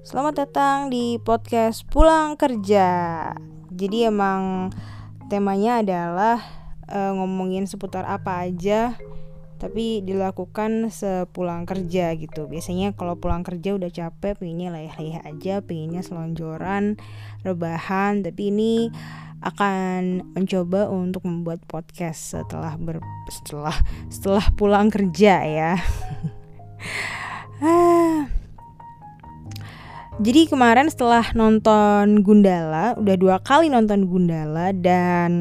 Selamat datang di podcast Pulang Kerja. Jadi emang temanya adalah uh, ngomongin seputar apa aja tapi dilakukan sepulang kerja gitu. Biasanya kalau pulang kerja udah capek, pengennya layah-layah aja, pengennya selonjoran, rebahan, tapi ini akan mencoba untuk membuat podcast setelah ber setelah setelah pulang kerja ya. jadi kemarin setelah nonton Gundala, udah dua kali nonton Gundala dan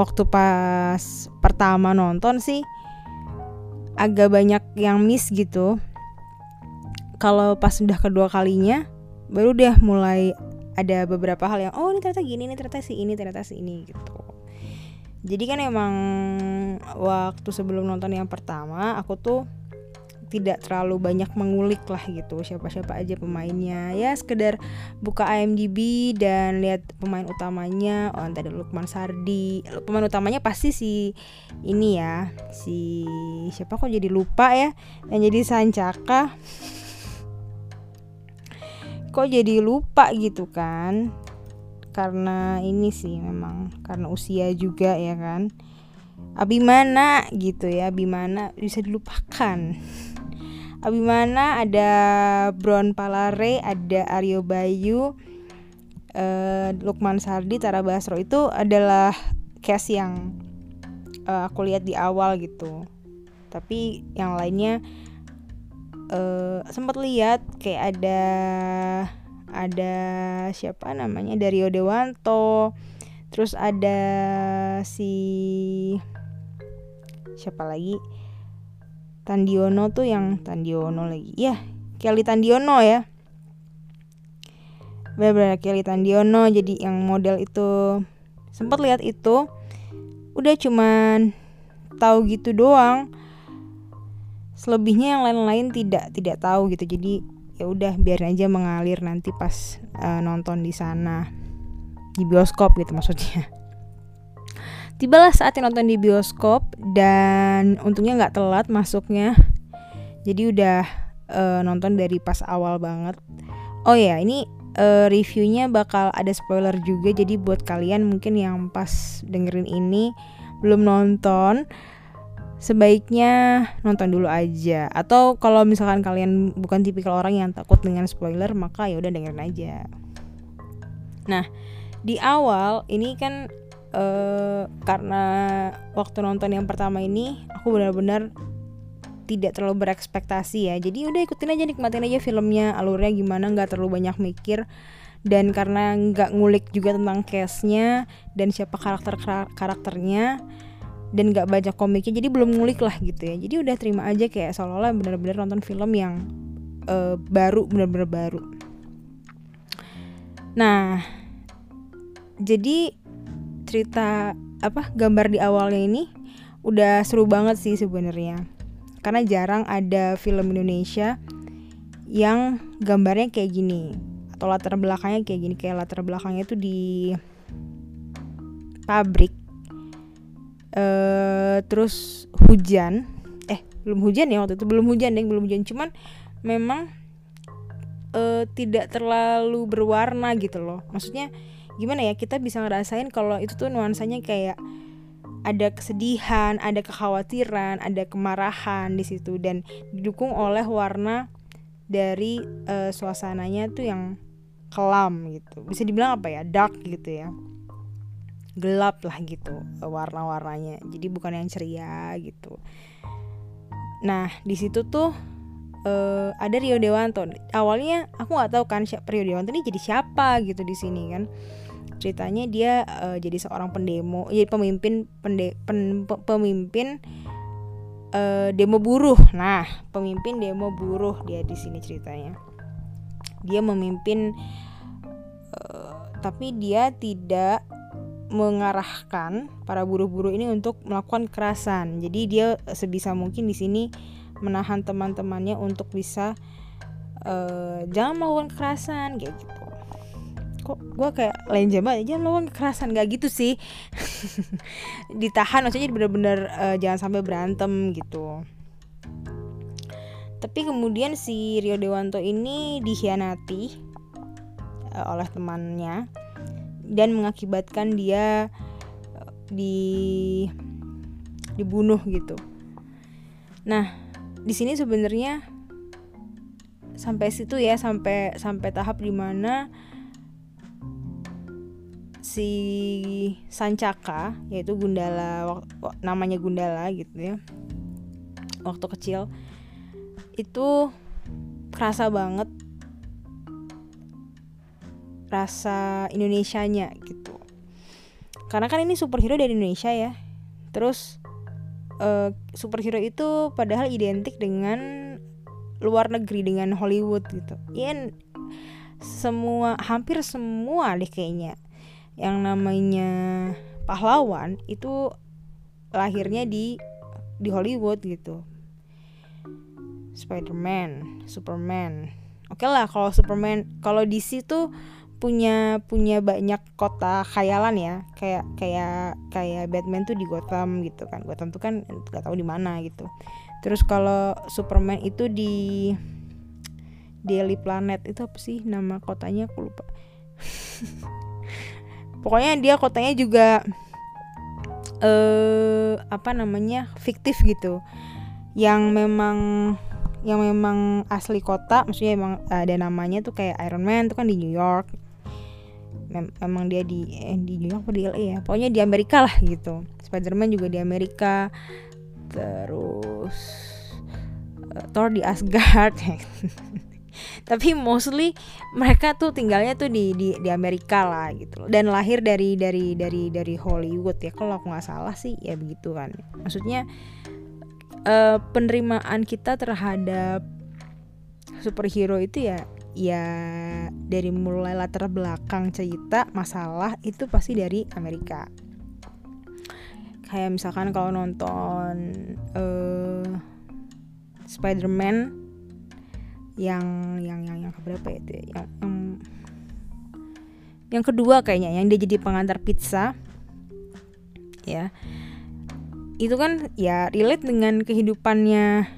waktu pas pertama nonton sih agak banyak yang miss gitu. Kalau pas udah kedua kalinya, baru deh mulai ada beberapa hal yang oh ini ternyata gini, ini ternyata si ini, ternyata si ini gitu. Jadi kan emang waktu sebelum nonton yang pertama aku tuh tidak terlalu banyak mengulik lah gitu. Siapa-siapa aja pemainnya. Ya sekedar buka IMDb dan lihat pemain utamanya. Oh ada Lukman Sardi. Pemain utamanya pasti si ini ya si siapa kok jadi lupa ya? Yang jadi Sancaka kok jadi lupa gitu kan? Karena ini sih memang karena usia juga ya kan? Abimana gitu ya Abimana bisa dilupakan Abimana ada Bron Palare ada Aryo Bayu uh, Lukman Sardi Tara Basro. Itu adalah cast yang uh, aku lihat di awal gitu. Tapi yang lainnya uh, sempat lihat kayak ada ada siapa namanya? Dario Dewanto. Terus ada si siapa lagi Tandiono tuh yang Tandiono lagi. Ya Kelly Tandiono ya. Bener-bener Kelly Tandiono. Jadi yang model itu sempat lihat itu udah cuman tahu gitu doang. Selebihnya yang lain-lain tidak tidak tahu gitu. Jadi ya udah biar aja mengalir nanti pas uh, nonton di sana. Di bioskop gitu maksudnya Tibalah saatnya nonton di bioskop dan untungnya nggak telat masuknya. Jadi udah uh, nonton dari pas awal banget. Oh ya, ini uh, reviewnya bakal ada spoiler juga. Jadi buat kalian mungkin yang pas dengerin ini belum nonton, sebaiknya nonton dulu aja. Atau kalau misalkan kalian bukan tipikal orang yang takut dengan spoiler, maka ya udah dengerin aja. Nah, di awal ini kan uh, karena waktu nonton yang pertama ini aku benar-benar tidak terlalu berekspektasi ya. Jadi udah ikutin aja nikmatin aja filmnya alurnya gimana nggak terlalu banyak mikir. Dan karena nggak ngulik juga tentang case-nya dan siapa karakter karakternya dan nggak baca komiknya jadi belum ngulik lah gitu ya. Jadi udah terima aja kayak seolah-olah bener-bener nonton film yang uh, baru bener-bener baru. Nah jadi cerita apa gambar di awalnya ini udah seru banget sih sebenarnya. Karena jarang ada film Indonesia yang gambarnya kayak gini atau latar belakangnya kayak gini. Kayak latar belakangnya itu di pabrik. Uh, terus hujan. Eh belum hujan ya waktu itu belum hujan deh belum hujan. Cuman memang uh, tidak terlalu berwarna gitu loh. Maksudnya gimana ya kita bisa ngerasain kalau itu tuh nuansanya kayak ada kesedihan, ada kekhawatiran, ada kemarahan di situ dan didukung oleh warna dari uh, suasananya tuh yang kelam gitu. Bisa dibilang apa ya? dark gitu ya. Gelap lah gitu warna-warnanya. Jadi bukan yang ceria gitu. Nah, di situ tuh uh, ada Rio Dewanto. Awalnya aku nggak tahu kan siapa Rio Dewanto ini jadi siapa gitu di sini kan ceritanya dia uh, jadi seorang pendemo jadi pemimpin pende, pen, pemimpin uh, demo buruh. Nah pemimpin demo buruh dia di sini ceritanya. Dia memimpin uh, tapi dia tidak mengarahkan para buruh-buruh ini untuk melakukan kekerasan. Jadi dia sebisa mungkin di sini menahan teman-temannya untuk bisa uh, jangan melakukan kekerasan kayak gitu kok gue kayak lain jam aja. Lo kekerasan gak gitu sih. Ditahan maksudnya bener-bener uh, jangan sampai berantem gitu. Tapi kemudian si Rio Dewanto ini dikhianati uh, oleh temannya dan mengakibatkan dia uh, di dibunuh gitu. Nah, di sini sebenarnya sampai situ ya sampai sampai tahap di mana si Sancaka yaitu Gundala namanya Gundala gitu ya waktu kecil itu kerasa banget rasa Indonesianya gitu. Karena kan ini superhero dari Indonesia ya. Terus uh, superhero itu padahal identik dengan luar negeri dengan Hollywood gitu. Ya semua hampir semua deh kayaknya yang namanya pahlawan itu lahirnya di di Hollywood gitu. Spider-Man, Superman. Oke okay lah kalau Superman, kalau DC tuh punya punya banyak kota khayalan ya. Kayak kayak kayak Batman tuh di Gotham gitu kan. Gotham tuh kan nggak tahu di mana gitu. Terus kalau Superman itu di Daily Planet itu apa sih nama kotanya? Aku lupa pokoknya dia kotanya juga eh apa namanya fiktif gitu. Yang memang yang memang asli kota maksudnya emang ada namanya tuh kayak Iron Man tuh kan di New York. Mem memang dia di eh, di New York atau di LA ya? Pokoknya di Amerika lah gitu. Spiderman juga di Amerika. Terus uh, Thor di Asgard tapi mostly mereka tuh tinggalnya tuh di di di Amerika lah gitu dan lahir dari dari dari dari Hollywood ya. Kalau aku nggak salah sih ya begitu kan. Maksudnya uh, penerimaan kita terhadap superhero itu ya ya dari mulai latar belakang cerita masalah itu pasti dari Amerika. Kayak misalkan kalau nonton uh, Spider-Man yang yang yang yang berapa ya itu ya? yang, yang yang kedua kayaknya yang dia jadi pengantar pizza ya itu kan ya relate dengan kehidupannya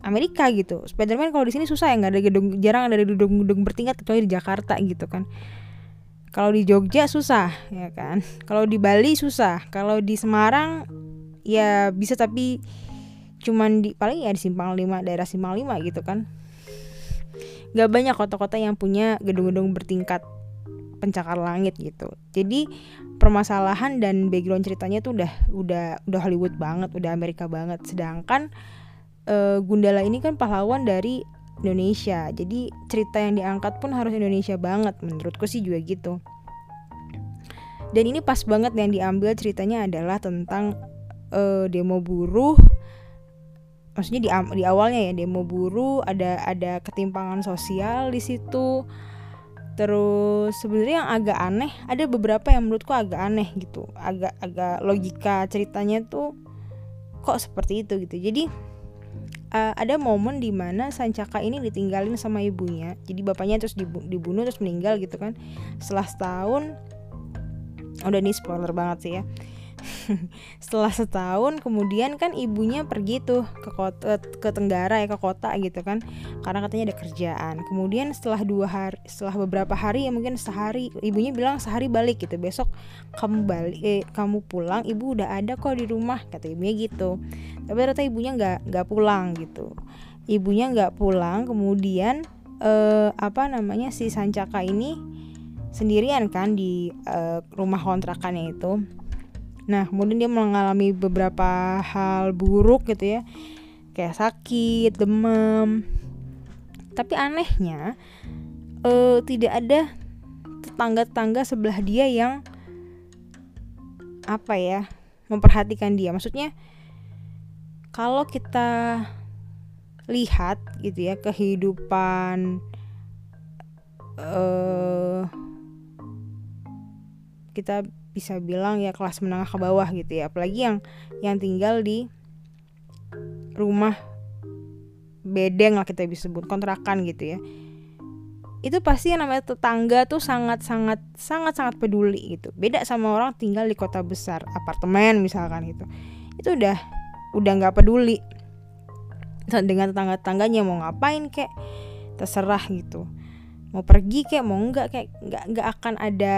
Amerika gitu. Spiderman kalau di sini susah ya nggak ada gedung jarang ada gedung-gedung bertingkat kecuali di Jakarta gitu kan. Kalau di Jogja susah ya kan. Kalau di Bali susah. Kalau di Semarang ya bisa tapi cuman di paling ya di Simpang Lima daerah Simpang Lima gitu kan. Gak banyak kota-kota yang punya gedung-gedung bertingkat pencakar langit gitu. Jadi permasalahan dan background ceritanya tuh udah udah udah Hollywood banget, udah Amerika banget. Sedangkan uh, Gundala ini kan pahlawan dari Indonesia. Jadi cerita yang diangkat pun harus Indonesia banget menurutku sih juga gitu. Dan ini pas banget yang diambil ceritanya adalah tentang uh, demo buruh maksudnya di di awalnya ya demo buruh ada ada ketimpangan sosial di situ Terus sebenarnya yang agak aneh, ada beberapa yang menurutku agak aneh gitu, agak-agak logika ceritanya tuh kok seperti itu gitu. Jadi uh, ada momen di mana Sancaka ini ditinggalin sama ibunya, jadi bapaknya terus dibunuh terus meninggal gitu kan. Setelah setahun, udah nih spoiler banget sih ya setelah setahun kemudian kan ibunya pergi tuh ke kota ke Tenggara ya ke kota gitu kan. Karena katanya ada kerjaan. Kemudian setelah dua hari setelah beberapa hari ya mungkin sehari ibunya bilang sehari balik gitu. Besok kamu balik eh, kamu pulang ibu udah ada kok di rumah kata ibunya gitu. Tapi ternyata ibunya nggak nggak pulang gitu. Ibunya nggak pulang kemudian eh, apa namanya si Sancaka ini sendirian kan di uh, rumah kontrakannya itu Nah, kemudian dia mengalami beberapa hal buruk gitu ya. Kayak sakit, demam. Tapi anehnya uh, tidak ada tetangga-tetangga sebelah dia yang apa ya, memperhatikan dia. Maksudnya kalau kita lihat gitu ya kehidupan uh, kita bisa bilang ya kelas menengah ke bawah gitu ya. Apalagi yang yang tinggal di rumah bedeng lah kita bisa sebut kontrakan gitu ya. Itu pasti yang namanya tetangga tuh sangat sangat sangat sangat peduli gitu. Beda sama orang tinggal di kota besar apartemen misalkan gitu. Itu udah udah nggak peduli dengan tetangga-tetangganya mau ngapain kek terserah gitu. Mau pergi kayak mau enggak kayak nggak nggak akan ada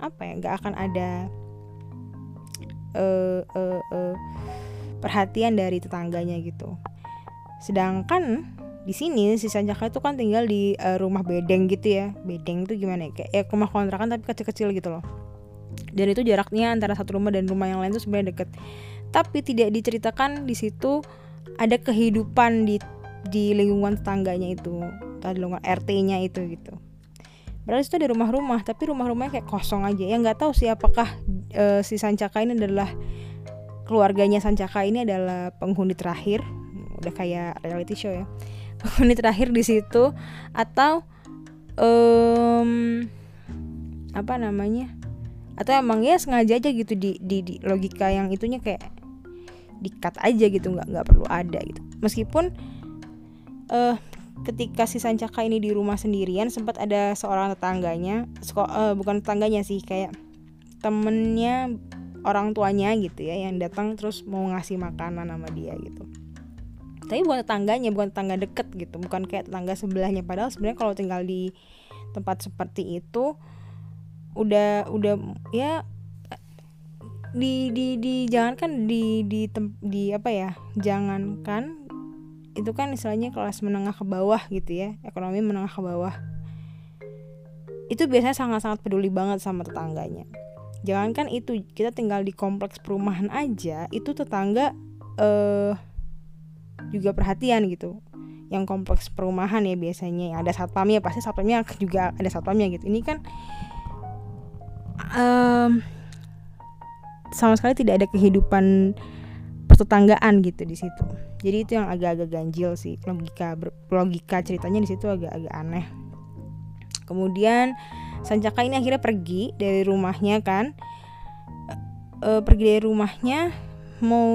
apa ya nggak akan ada uh, uh, uh, perhatian dari tetangganya gitu. Sedangkan di sini si Sanjaka itu kan tinggal di uh, rumah bedeng gitu ya. Bedeng itu gimana ya? Kayak ya rumah kontrakan tapi kecil-kecil gitu loh. Dan itu jaraknya antara satu rumah dan rumah yang lain itu sebenarnya deket. Tapi tidak diceritakan di situ ada kehidupan di di lingkungan tetangganya itu. Atau di lingkungan RT-nya itu gitu Padahal itu ada rumah-rumah, tapi rumah-rumahnya kayak kosong aja. Ya nggak tahu sih apakah e, si Sancaka ini adalah keluarganya Sancaka ini adalah penghuni terakhir, udah kayak reality show ya. Penghuni terakhir di situ atau um, apa namanya? Atau emang ya sengaja aja gitu di, di, di logika yang itunya kayak dikat aja gitu nggak nggak perlu ada gitu meskipun uh, ketika si Sancaka ini di rumah sendirian sempat ada seorang tetangganya uh, bukan tetangganya sih kayak temennya orang tuanya gitu ya yang datang terus mau ngasih makanan sama dia gitu. Tapi bukan tetangganya bukan tetangga deket gitu bukan kayak tetangga sebelahnya. Padahal sebenarnya kalau tinggal di tempat seperti itu udah udah ya di di di jangankan di di tem, di apa ya jangankan itu kan istilahnya kelas menengah ke bawah gitu ya ekonomi menengah ke bawah. Itu biasanya sangat-sangat peduli banget sama tetangganya. Jangankan itu kita tinggal di kompleks perumahan aja itu tetangga eh, juga perhatian gitu. Yang kompleks perumahan ya biasanya yang ada satpamnya pasti satpamnya juga ada satpamnya gitu. Ini kan um, sama sekali tidak ada kehidupan pertetanggaan gitu di situ. Jadi itu yang agak-agak ganjil sih logika logika ceritanya di situ agak-agak aneh. Kemudian Sancaka ini akhirnya pergi dari rumahnya kan. E, pergi dari rumahnya mau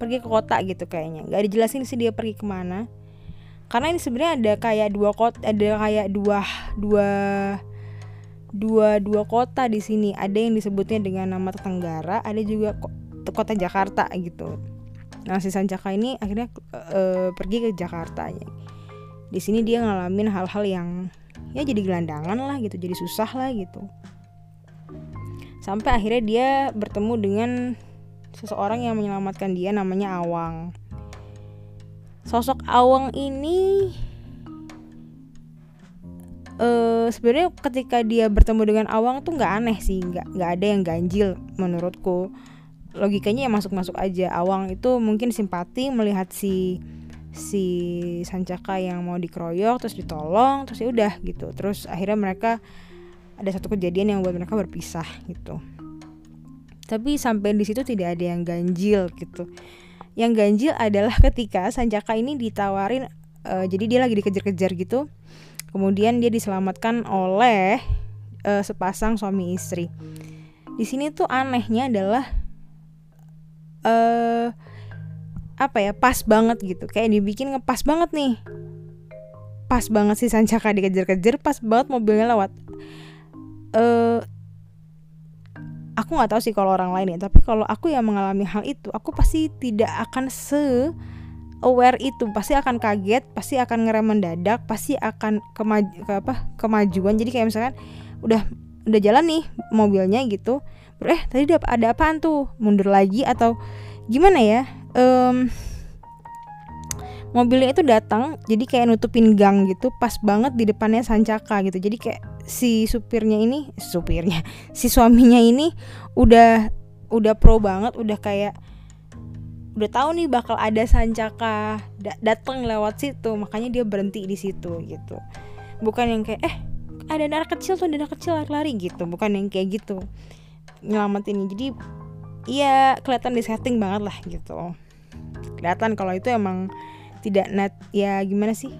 pergi ke kota gitu kayaknya. Nggak dijelasin sih dia pergi ke mana. Karena ini sebenarnya ada kayak dua kota ada kayak dua dua dua dua kota di sini. Ada yang disebutnya dengan nama Tenggara ada juga kota Jakarta gitu Nah si Sancaka ini akhirnya e, pergi ke Jakarta. Di sini dia ngalamin hal-hal yang ya jadi gelandangan lah gitu, jadi susah lah gitu. Sampai akhirnya dia bertemu dengan seseorang yang menyelamatkan dia namanya Awang. Sosok Awang ini uh, sebenarnya ketika dia bertemu dengan Awang tuh nggak aneh sih, nggak nggak ada yang ganjil menurutku logikanya ya masuk-masuk aja. Awang itu mungkin simpati melihat si si Sancaka yang mau dikeroyok terus ditolong terus ya udah gitu. Terus akhirnya mereka ada satu kejadian yang buat mereka berpisah gitu. Tapi sampai di situ tidak ada yang ganjil gitu. Yang ganjil adalah ketika Sancaka ini ditawarin uh, jadi dia lagi dikejar-kejar gitu. Kemudian dia diselamatkan oleh uh, sepasang suami istri. Di sini tuh anehnya adalah uh, apa ya pas banget gitu. Kayak dibikin ngepas banget nih. Pas banget sih Sancaka dikejar-kejar pas banget mobilnya lewat. Uh, aku nggak tahu sih kalau orang lain ya tapi kalau aku yang mengalami hal itu aku pasti tidak akan se aware itu. Pasti akan kaget pasti akan ngerem mendadak pasti akan kemaju ke apa kemajuan. Jadi kayak misalkan udah udah jalan nih mobilnya gitu. Eh tadi ada apaan tuh? Mundur lagi atau gimana ya? Um, mobilnya itu datang jadi kayak nutupin gang gitu pas banget di depannya Sancaka gitu. Jadi kayak si supirnya ini supirnya si suaminya ini udah udah pro banget udah kayak udah tahu nih bakal ada Sancaka datang lewat situ. Makanya dia berhenti di situ gitu. Bukan yang kayak eh ada anak kecil tuh ada anak kecil lari-lari gitu bukan yang kayak gitu nyelamatin. Jadi iya kelihatan di setting banget lah gitu. Kelihatan kalau itu emang tidak net ya gimana sih?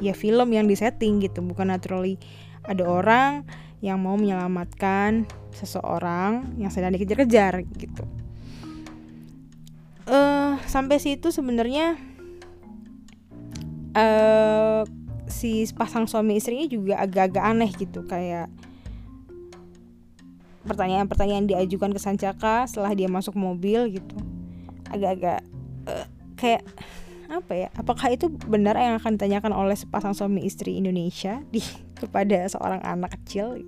Ya film yang disetting gitu bukan naturally ada orang yang mau menyelamatkan seseorang yang sedang dikejar-kejar gitu. Uh, sampai situ sebenarnya uh, si pasang suami istrinya juga agak-agak aneh gitu kayak pertanyaan-pertanyaan diajukan ke Sancaka setelah dia masuk mobil gitu. Agak-agak uh, kayak apa ya apakah itu benar yang akan ditanyakan oleh sepasang suami istri Indonesia di kepada seorang anak kecil?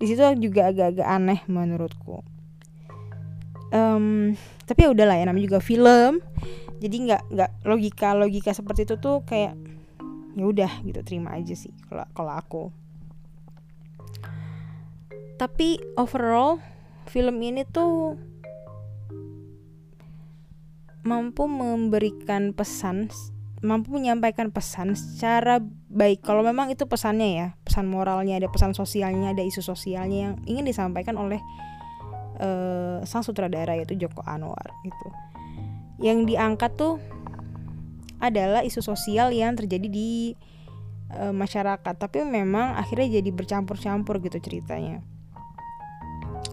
Di situ juga agak-agak aneh menurutku. Um, tapi ya udahlah ya namanya juga film. Jadi nggak nggak logika logika seperti itu tuh kayak ya udah gitu terima aja sih kalau kalau aku. Tapi overall film ini tuh mampu memberikan pesan mampu menyampaikan pesan secara baik. Kalau memang itu pesannya ya pesan moralnya ada pesan sosialnya ada isu sosialnya yang ingin disampaikan oleh uh, sang sutradara yaitu Joko Anwar gitu. Yang diangkat tuh adalah isu sosial yang terjadi di uh, masyarakat. Tapi memang akhirnya jadi bercampur-campur gitu ceritanya.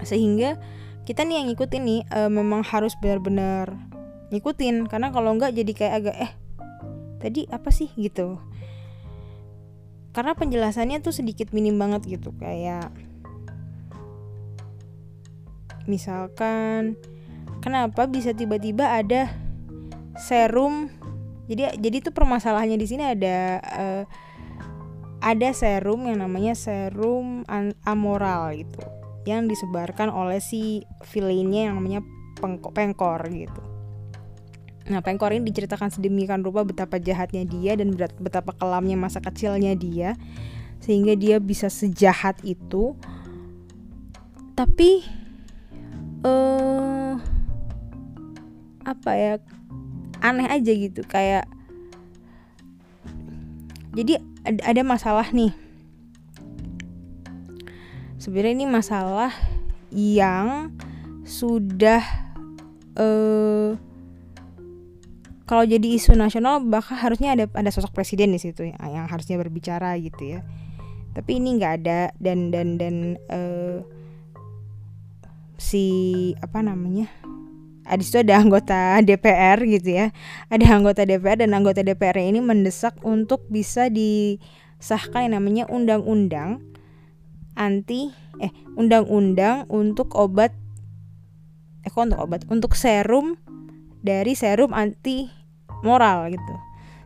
Sehingga kita nih yang ngikutin nih uh, memang harus benar-benar ngikutin. Karena kalau enggak jadi kayak agak eh tadi apa sih? gitu. Karena penjelasannya tuh sedikit minim banget gitu. Kayak misalkan kenapa bisa tiba-tiba ada serum jadi jadi tuh permasalahannya di sini ada uh, ada serum yang namanya serum amoral gitu yang disebarkan oleh si villainnya yang namanya pengkor gitu. Nah, pengkor ini diceritakan sedemikian rupa betapa jahatnya dia dan betapa kelamnya masa kecilnya dia sehingga dia bisa sejahat itu. Tapi uh, apa ya? Aneh aja gitu kayak jadi ada masalah nih. Sebenarnya ini masalah yang sudah uh, kalau jadi isu nasional bahkan harusnya ada ada sosok presiden di situ ya, yang harusnya berbicara gitu ya. Tapi ini nggak ada dan dan dan uh, si apa namanya ada situ ada anggota DPR gitu ya ada anggota DPR dan anggota DPR ini mendesak untuk bisa disahkan yang namanya undang-undang anti eh undang-undang untuk obat eh kok untuk obat untuk serum dari serum anti moral gitu.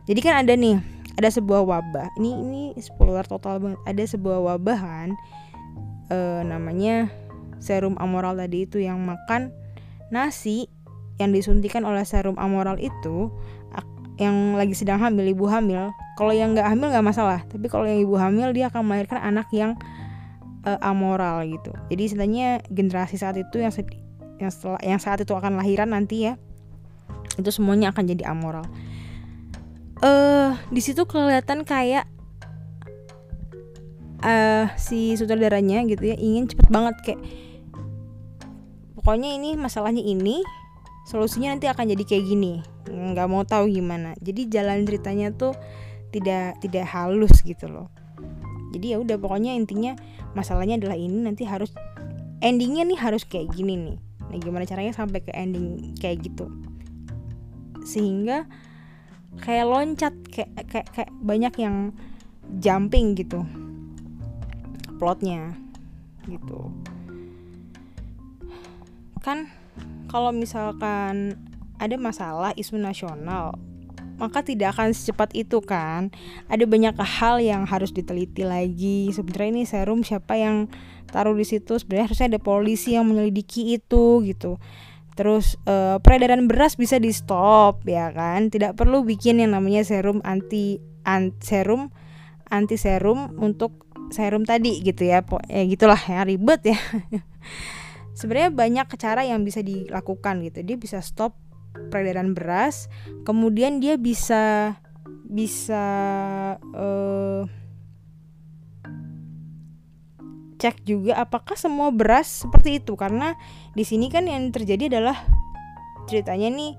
Jadi kan ada nih ada sebuah wabah. Ini ini spoiler total banget. Ada sebuah wabah kan eh, namanya serum amoral tadi itu yang makan nasi yang disuntikan oleh serum amoral itu yang lagi sedang hamil ibu hamil kalau yang nggak hamil nggak masalah tapi kalau yang ibu hamil dia akan melahirkan anak yang uh, amoral gitu. Jadi istilahnya generasi saat itu yang yang setelah yang saat itu akan lahiran nanti ya itu semuanya akan jadi amoral. Eh uh, di situ kelihatan kayak uh, si sutradaranya gitu ya ingin cepet banget kayak pokoknya ini masalahnya ini solusinya nanti akan jadi kayak gini. Nggak mau tahu gimana. Jadi jalan ceritanya tuh tidak tidak halus gitu loh. Jadi ya udah pokoknya intinya masalahnya adalah ini nanti harus endingnya nih harus kayak gini nih. Nah gimana caranya sampai ke ending kayak gitu? Sehingga kayak loncat kayak kayak, kayak banyak yang jumping gitu plotnya gitu kan kalau misalkan ada masalah isu nasional maka tidak akan secepat itu kan. Ada banyak hal yang harus diteliti lagi. Sebenarnya ini serum siapa yang taruh di situ? Sebenarnya harusnya ada polisi yang menyelidiki itu gitu. Terus uh, peredaran beras bisa di stop ya kan? Tidak perlu bikin yang namanya serum anti an, serum anti serum untuk serum tadi gitu ya. Ya gitulah ya ribet ya sebenarnya banyak cara yang bisa dilakukan gitu. Dia bisa stop peredaran beras kemudian dia bisa bisa uh, cek juga apakah semua beras seperti itu. Karena di sini kan yang terjadi adalah ceritanya nih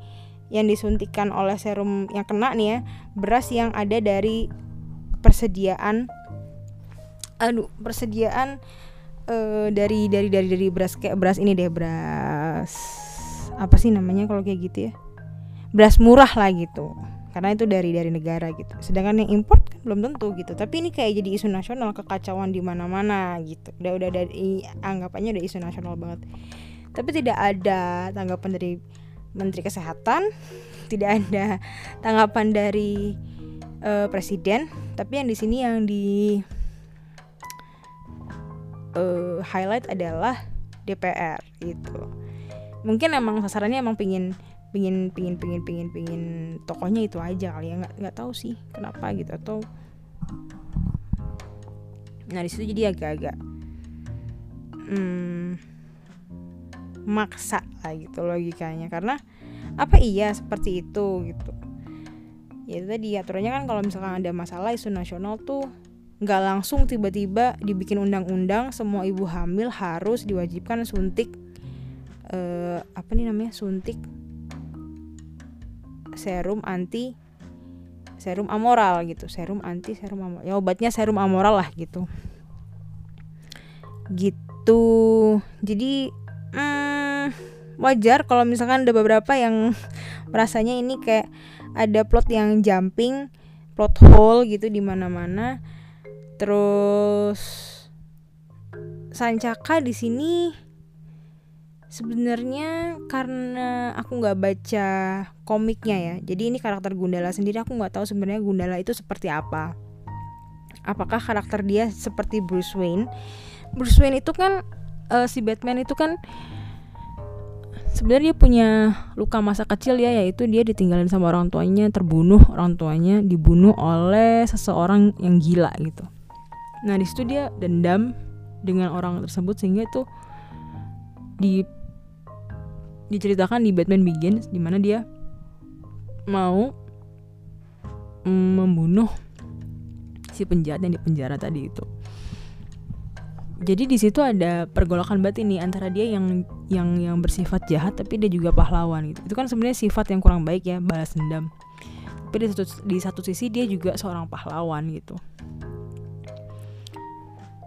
yang disuntikan oleh serum yang kena nih ya beras yang ada dari persediaan aduh persediaan uh, dari dari dari dari beras kayak beras ini deh beras apa sih namanya kalau kayak gitu ya? Beras murah lah gitu. Karena itu dari dari negara gitu. Sedangkan yang import kan belum tentu gitu. Tapi ini kayak jadi isu nasional kekacauan di mana mana gitu. Udah udah dari anggapannya udah isu nasional banget. Tapi tidak ada tanggapan dari menteri kesehatan tidak ada tanggapan dari uh, presiden. Tapi yang di sini yang di uh, highlight adalah DPR gitu. Mungkin emang sasarannya emang pingin pingin pingin pingin pingin pingin tokohnya itu aja kali ya. Nggak nggak tahu sih kenapa gitu atau nah di situ jadi agak-agak hmm, maksa lah gitu logikanya. Karena apa iya seperti itu gitu? Ya tadi aturannya kan kalau misalkan ada masalah isu nasional tuh nggak langsung tiba-tiba dibikin undang-undang semua ibu hamil harus diwajibkan suntik uh, apa nih namanya suntik serum anti serum amoral gitu. Serum anti serum amoral ya obatnya serum amoral lah gitu. Gitu. Jadi hmm, wajar kalau misalkan ada beberapa yang rasanya ini kayak ada plot yang jumping plot hole gitu di mana-mana terus Sancaka di sini sebenarnya karena aku nggak baca komiknya ya. Jadi ini karakter Gundala sendiri aku nggak tahu sebenarnya Gundala itu seperti apa. Apakah karakter dia seperti Bruce Wayne? Bruce Wayne itu kan uh, si Batman itu kan sebenarnya punya luka masa kecil ya yaitu dia ditinggalin sama orang tuanya terbunuh orang tuanya dibunuh oleh seseorang yang gila gitu nah di situ dia dendam dengan orang tersebut sehingga itu di diceritakan di Batman Begins di mana dia mau membunuh si penjahat yang di penjara tadi itu. Jadi di situ ada pergolakan batin nih antara dia yang yang yang bersifat jahat tapi dia juga pahlawan gitu. Itu kan sebenarnya sifat yang kurang baik ya, balas dendam. Tapi di satu di satu sisi dia juga seorang pahlawan gitu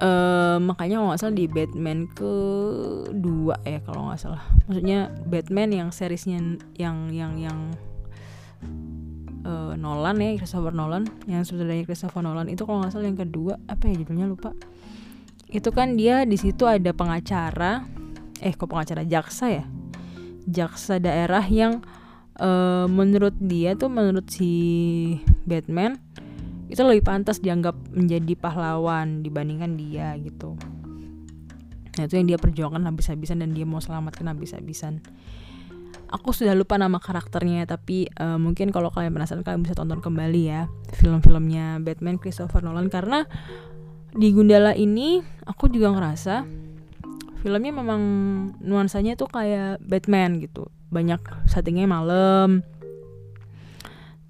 uh, makanya kalau nggak salah di Batman kedua ya kalau nggak salah. Maksudnya Batman yang seriesnya yang yang yang uh, Nolan ya Christopher Nolan yang sebenarnya Christopher Nolan. Itu kalau nggak salah yang kedua apa ya judulnya lupa. Itu kan dia di situ ada pengacara eh kok pengacara? Jaksa ya? Jaksa daerah yang uh, menurut dia tuh menurut si Batman itu lebih pantas dianggap menjadi pahlawan dibandingkan dia gitu. Nah itu yang dia perjuangkan habis-habisan dan dia mau selamatkan habis-habisan. Aku sudah lupa nama karakternya tapi uh, mungkin kalau kalian penasaran kalian bisa tonton kembali ya film-filmnya Batman Christopher Nolan. Karena di Gundala ini aku juga ngerasa filmnya memang nuansanya tuh kayak Batman gitu. Banyak settingnya malam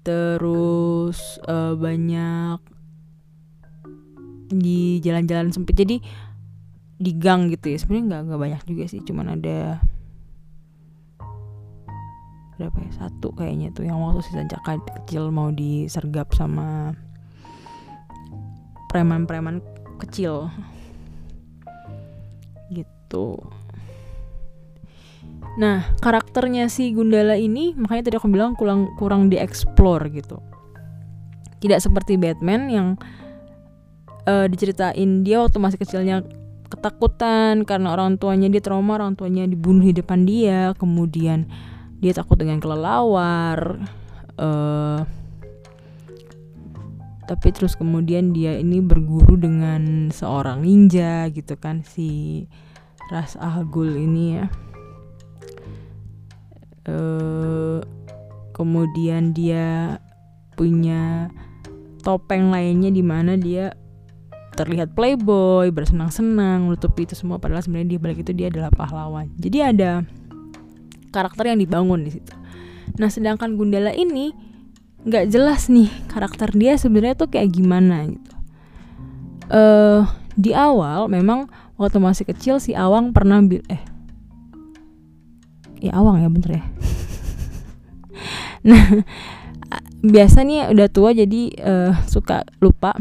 terus uh, banyak di jalan-jalan sempit. Jadi di gang gitu ya. Sebenarnya nggak nggak banyak juga sih. Cuman ada berapa ya? Satu kayaknya tuh yang waktu si Sancaka kecil mau disergap sama preman-preman kecil. Gitu Nah, karakternya si Gundala ini makanya tadi aku bilang kurang kurang dieksplor gitu. Tidak seperti Batman yang uh, diceritain dia waktu masih kecilnya ketakutan karena orang tuanya dia trauma, orang tuanya dibunuh di depan dia, kemudian dia takut dengan kelelawar. Uh, tapi terus kemudian dia ini berguru dengan seorang ninja gitu kan si Ras Al Ghul ini ya uh, kemudian dia punya topeng lainnya di mana dia terlihat playboy bersenang-senang menutupi itu semua padahal sebenarnya di balik itu dia adalah pahlawan. Jadi ada karakter yang dibangun di situ. Nah sedangkan Gundala ini nggak jelas nih karakter dia sebenarnya tuh kayak gimana gitu. Uh, di awal memang waktu masih kecil si Awang pernah bil eh ya awang ya bener ya. Nah biasa nih udah tua jadi uh, suka lupa.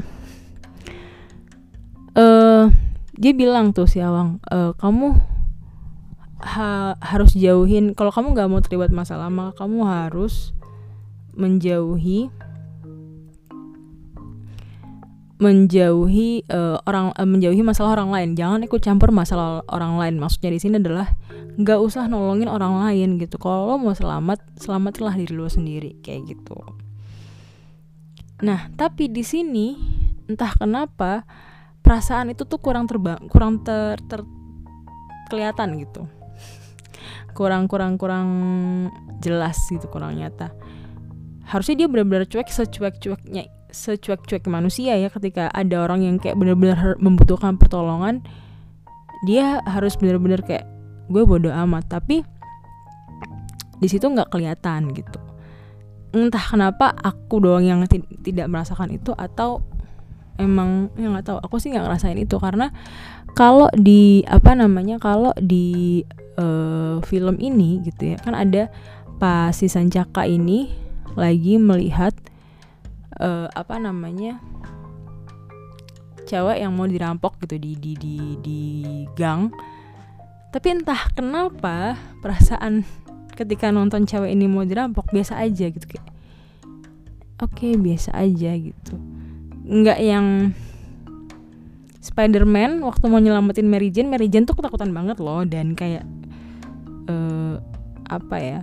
Uh, dia bilang tuh si awang uh, kamu ha harus jauhin kalau kamu nggak mau terlibat masalah maka kamu harus menjauhi menjauhi uh, orang uh, menjauhi masalah orang lain. Jangan ikut campur masalah orang lain. Maksudnya di sini adalah nggak usah nolongin orang lain gitu. Kalau lo mau selamat selamatlah diri lo sendiri. Kayak gitu. Nah tapi di sini entah kenapa perasaan itu tuh kurang terbang kurang ter, ter kelihatan gitu. Kurang kurang kurang jelas gitu kurang nyata. Harusnya dia benar-benar cuek secuek-cueknya secuek-cuek manusia ya ketika ada orang yang kayak benar-benar membutuhkan pertolongan dia harus benar-benar kayak gue bodoh amat. Tapi di situ nggak kelihatan gitu. Entah kenapa aku doang yang tidak merasakan itu atau emang yang nggak tahu aku sih nggak ngerasain itu. Karena kalau di apa namanya kalau di uh, film ini gitu ya kan ada pas si Sancaka ini lagi melihat uh, apa namanya cewek yang mau dirampok gitu di di di di gang tapi entah kenapa perasaan ketika nonton cewek ini mau dirampok biasa aja gitu kayak oke okay, biasa aja gitu nggak yang Spider-Man waktu mau nyelamatin Mary Jane, Mary Jane tuh ketakutan banget loh dan kayak uh, apa ya?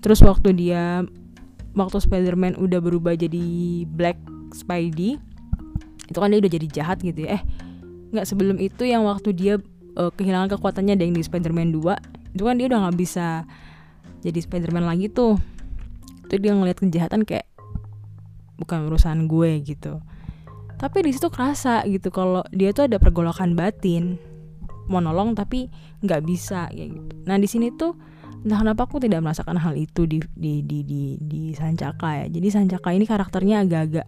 Terus waktu dia waktu Spider-Man udah berubah jadi Black Spidey itu kan dia udah jadi jahat gitu ya. Eh nggak sebelum itu yang waktu dia uh, kehilangan kekuatannya ada yang di Spider-Man 2 itu kan dia udah nggak bisa jadi Spider-Man lagi tuh. Itu dia ngeliat kejahatan kayak bukan urusan gue gitu. Tapi di situ kerasa gitu kalau dia tuh ada pergolakan batin mau nolong tapi nggak bisa kayak gitu. Nah di sini tuh entah kenapa aku tidak merasakan hal itu di di di di, di Sancaka ya. Jadi Sancaka ini karakternya agak-agak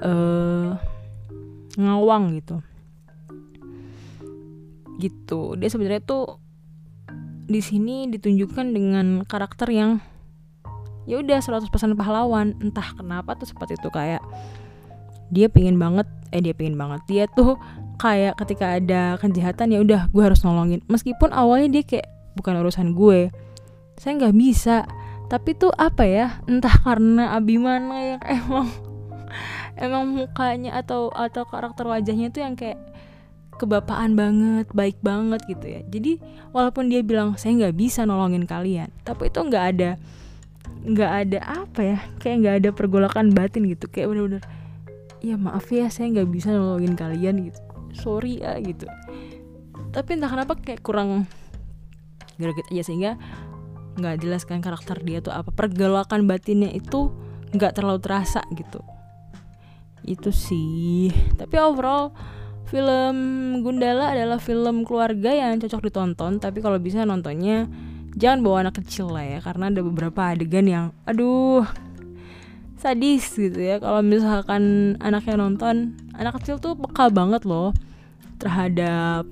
uh, ngawang gitu. Gitu. Dia sebenarnya tuh di sini ditunjukkan dengan karakter yang ya udah 100% pahlawan. Entah kenapa tuh seperti itu kayak dia pingin banget eh dia pingin banget. Dia tuh kayak ketika ada kejahatan ya udah gue harus nolongin. Meskipun awalnya dia kayak bukan urusan gue. Saya nggak bisa. Tapi tuh apa ya? Entah karena Abimana yang emang emang mukanya atau atau karakter wajahnya tuh yang kayak kebapaan banget baik banget gitu ya. Jadi walaupun dia bilang saya nggak bisa nolongin kalian tapi itu nggak ada nggak ada apa ya? Kayak nggak ada pergolakan batin gitu. Kayak bener-bener ya maaf ya saya nggak bisa nolongin kalian gitu. Sorry ya gitu. Tapi entah kenapa kayak kurang greget aja sehingga nggak jelaskan karakter dia tuh apa. Pergolakan batinnya itu nggak terlalu terasa gitu. Itu sih. Tapi overall film Gundala adalah film keluarga yang cocok ditonton. Tapi kalau bisa nontonnya jangan bawa anak kecil lah ya. Karena ada beberapa adegan yang aduh sadis gitu ya. Kalau misalkan anaknya nonton anak kecil tuh peka banget loh terhadap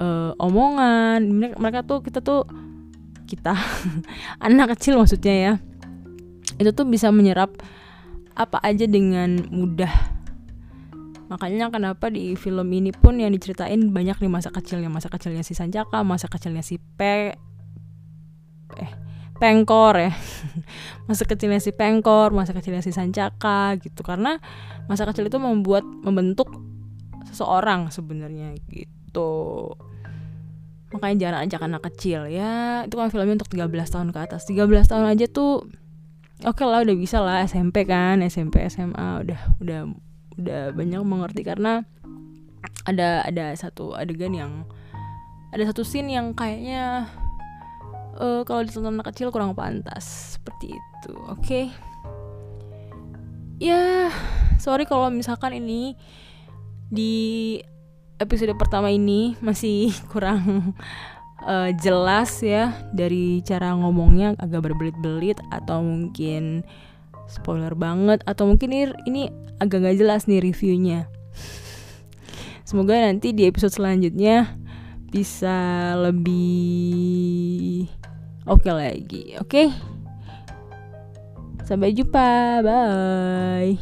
uh, omongan. Mereka, mereka tuh kita tuh kita anak kecil maksudnya ya itu tuh bisa menyerap apa aja dengan mudah. Makanya kenapa di film ini pun yang diceritain banyak nih masa kecilnya. Masa kecilnya si Sanjaka masa kecilnya si Pe eh Pengkor ya. Masa kecilnya si Pengkor masa kecilnya si Sancaka gitu. Karena masa kecil itu membuat membentuk seseorang sebenarnya gitu makanya jangan ajak anak kecil ya. Itu kan filmnya untuk 13 tahun ke atas. 13 tahun aja tuh oke okay lah udah bisa lah SMP kan SMP SMA udah udah udah banyak mengerti. Karena ada ada satu adegan yang ada satu scene yang kayaknya uh, kalau ditonton anak kecil kurang pantas. Seperti itu oke? Okay? ya sorry kalau misalkan ini di episode pertama ini masih kurang uh, jelas ya dari cara ngomongnya agak berbelit-belit atau mungkin spoiler banget atau mungkin ini, ini agak gak jelas nih reviewnya. Semoga nanti di episode selanjutnya bisa lebih oke okay lagi, oke? Okay? Sampai jumpa, bye.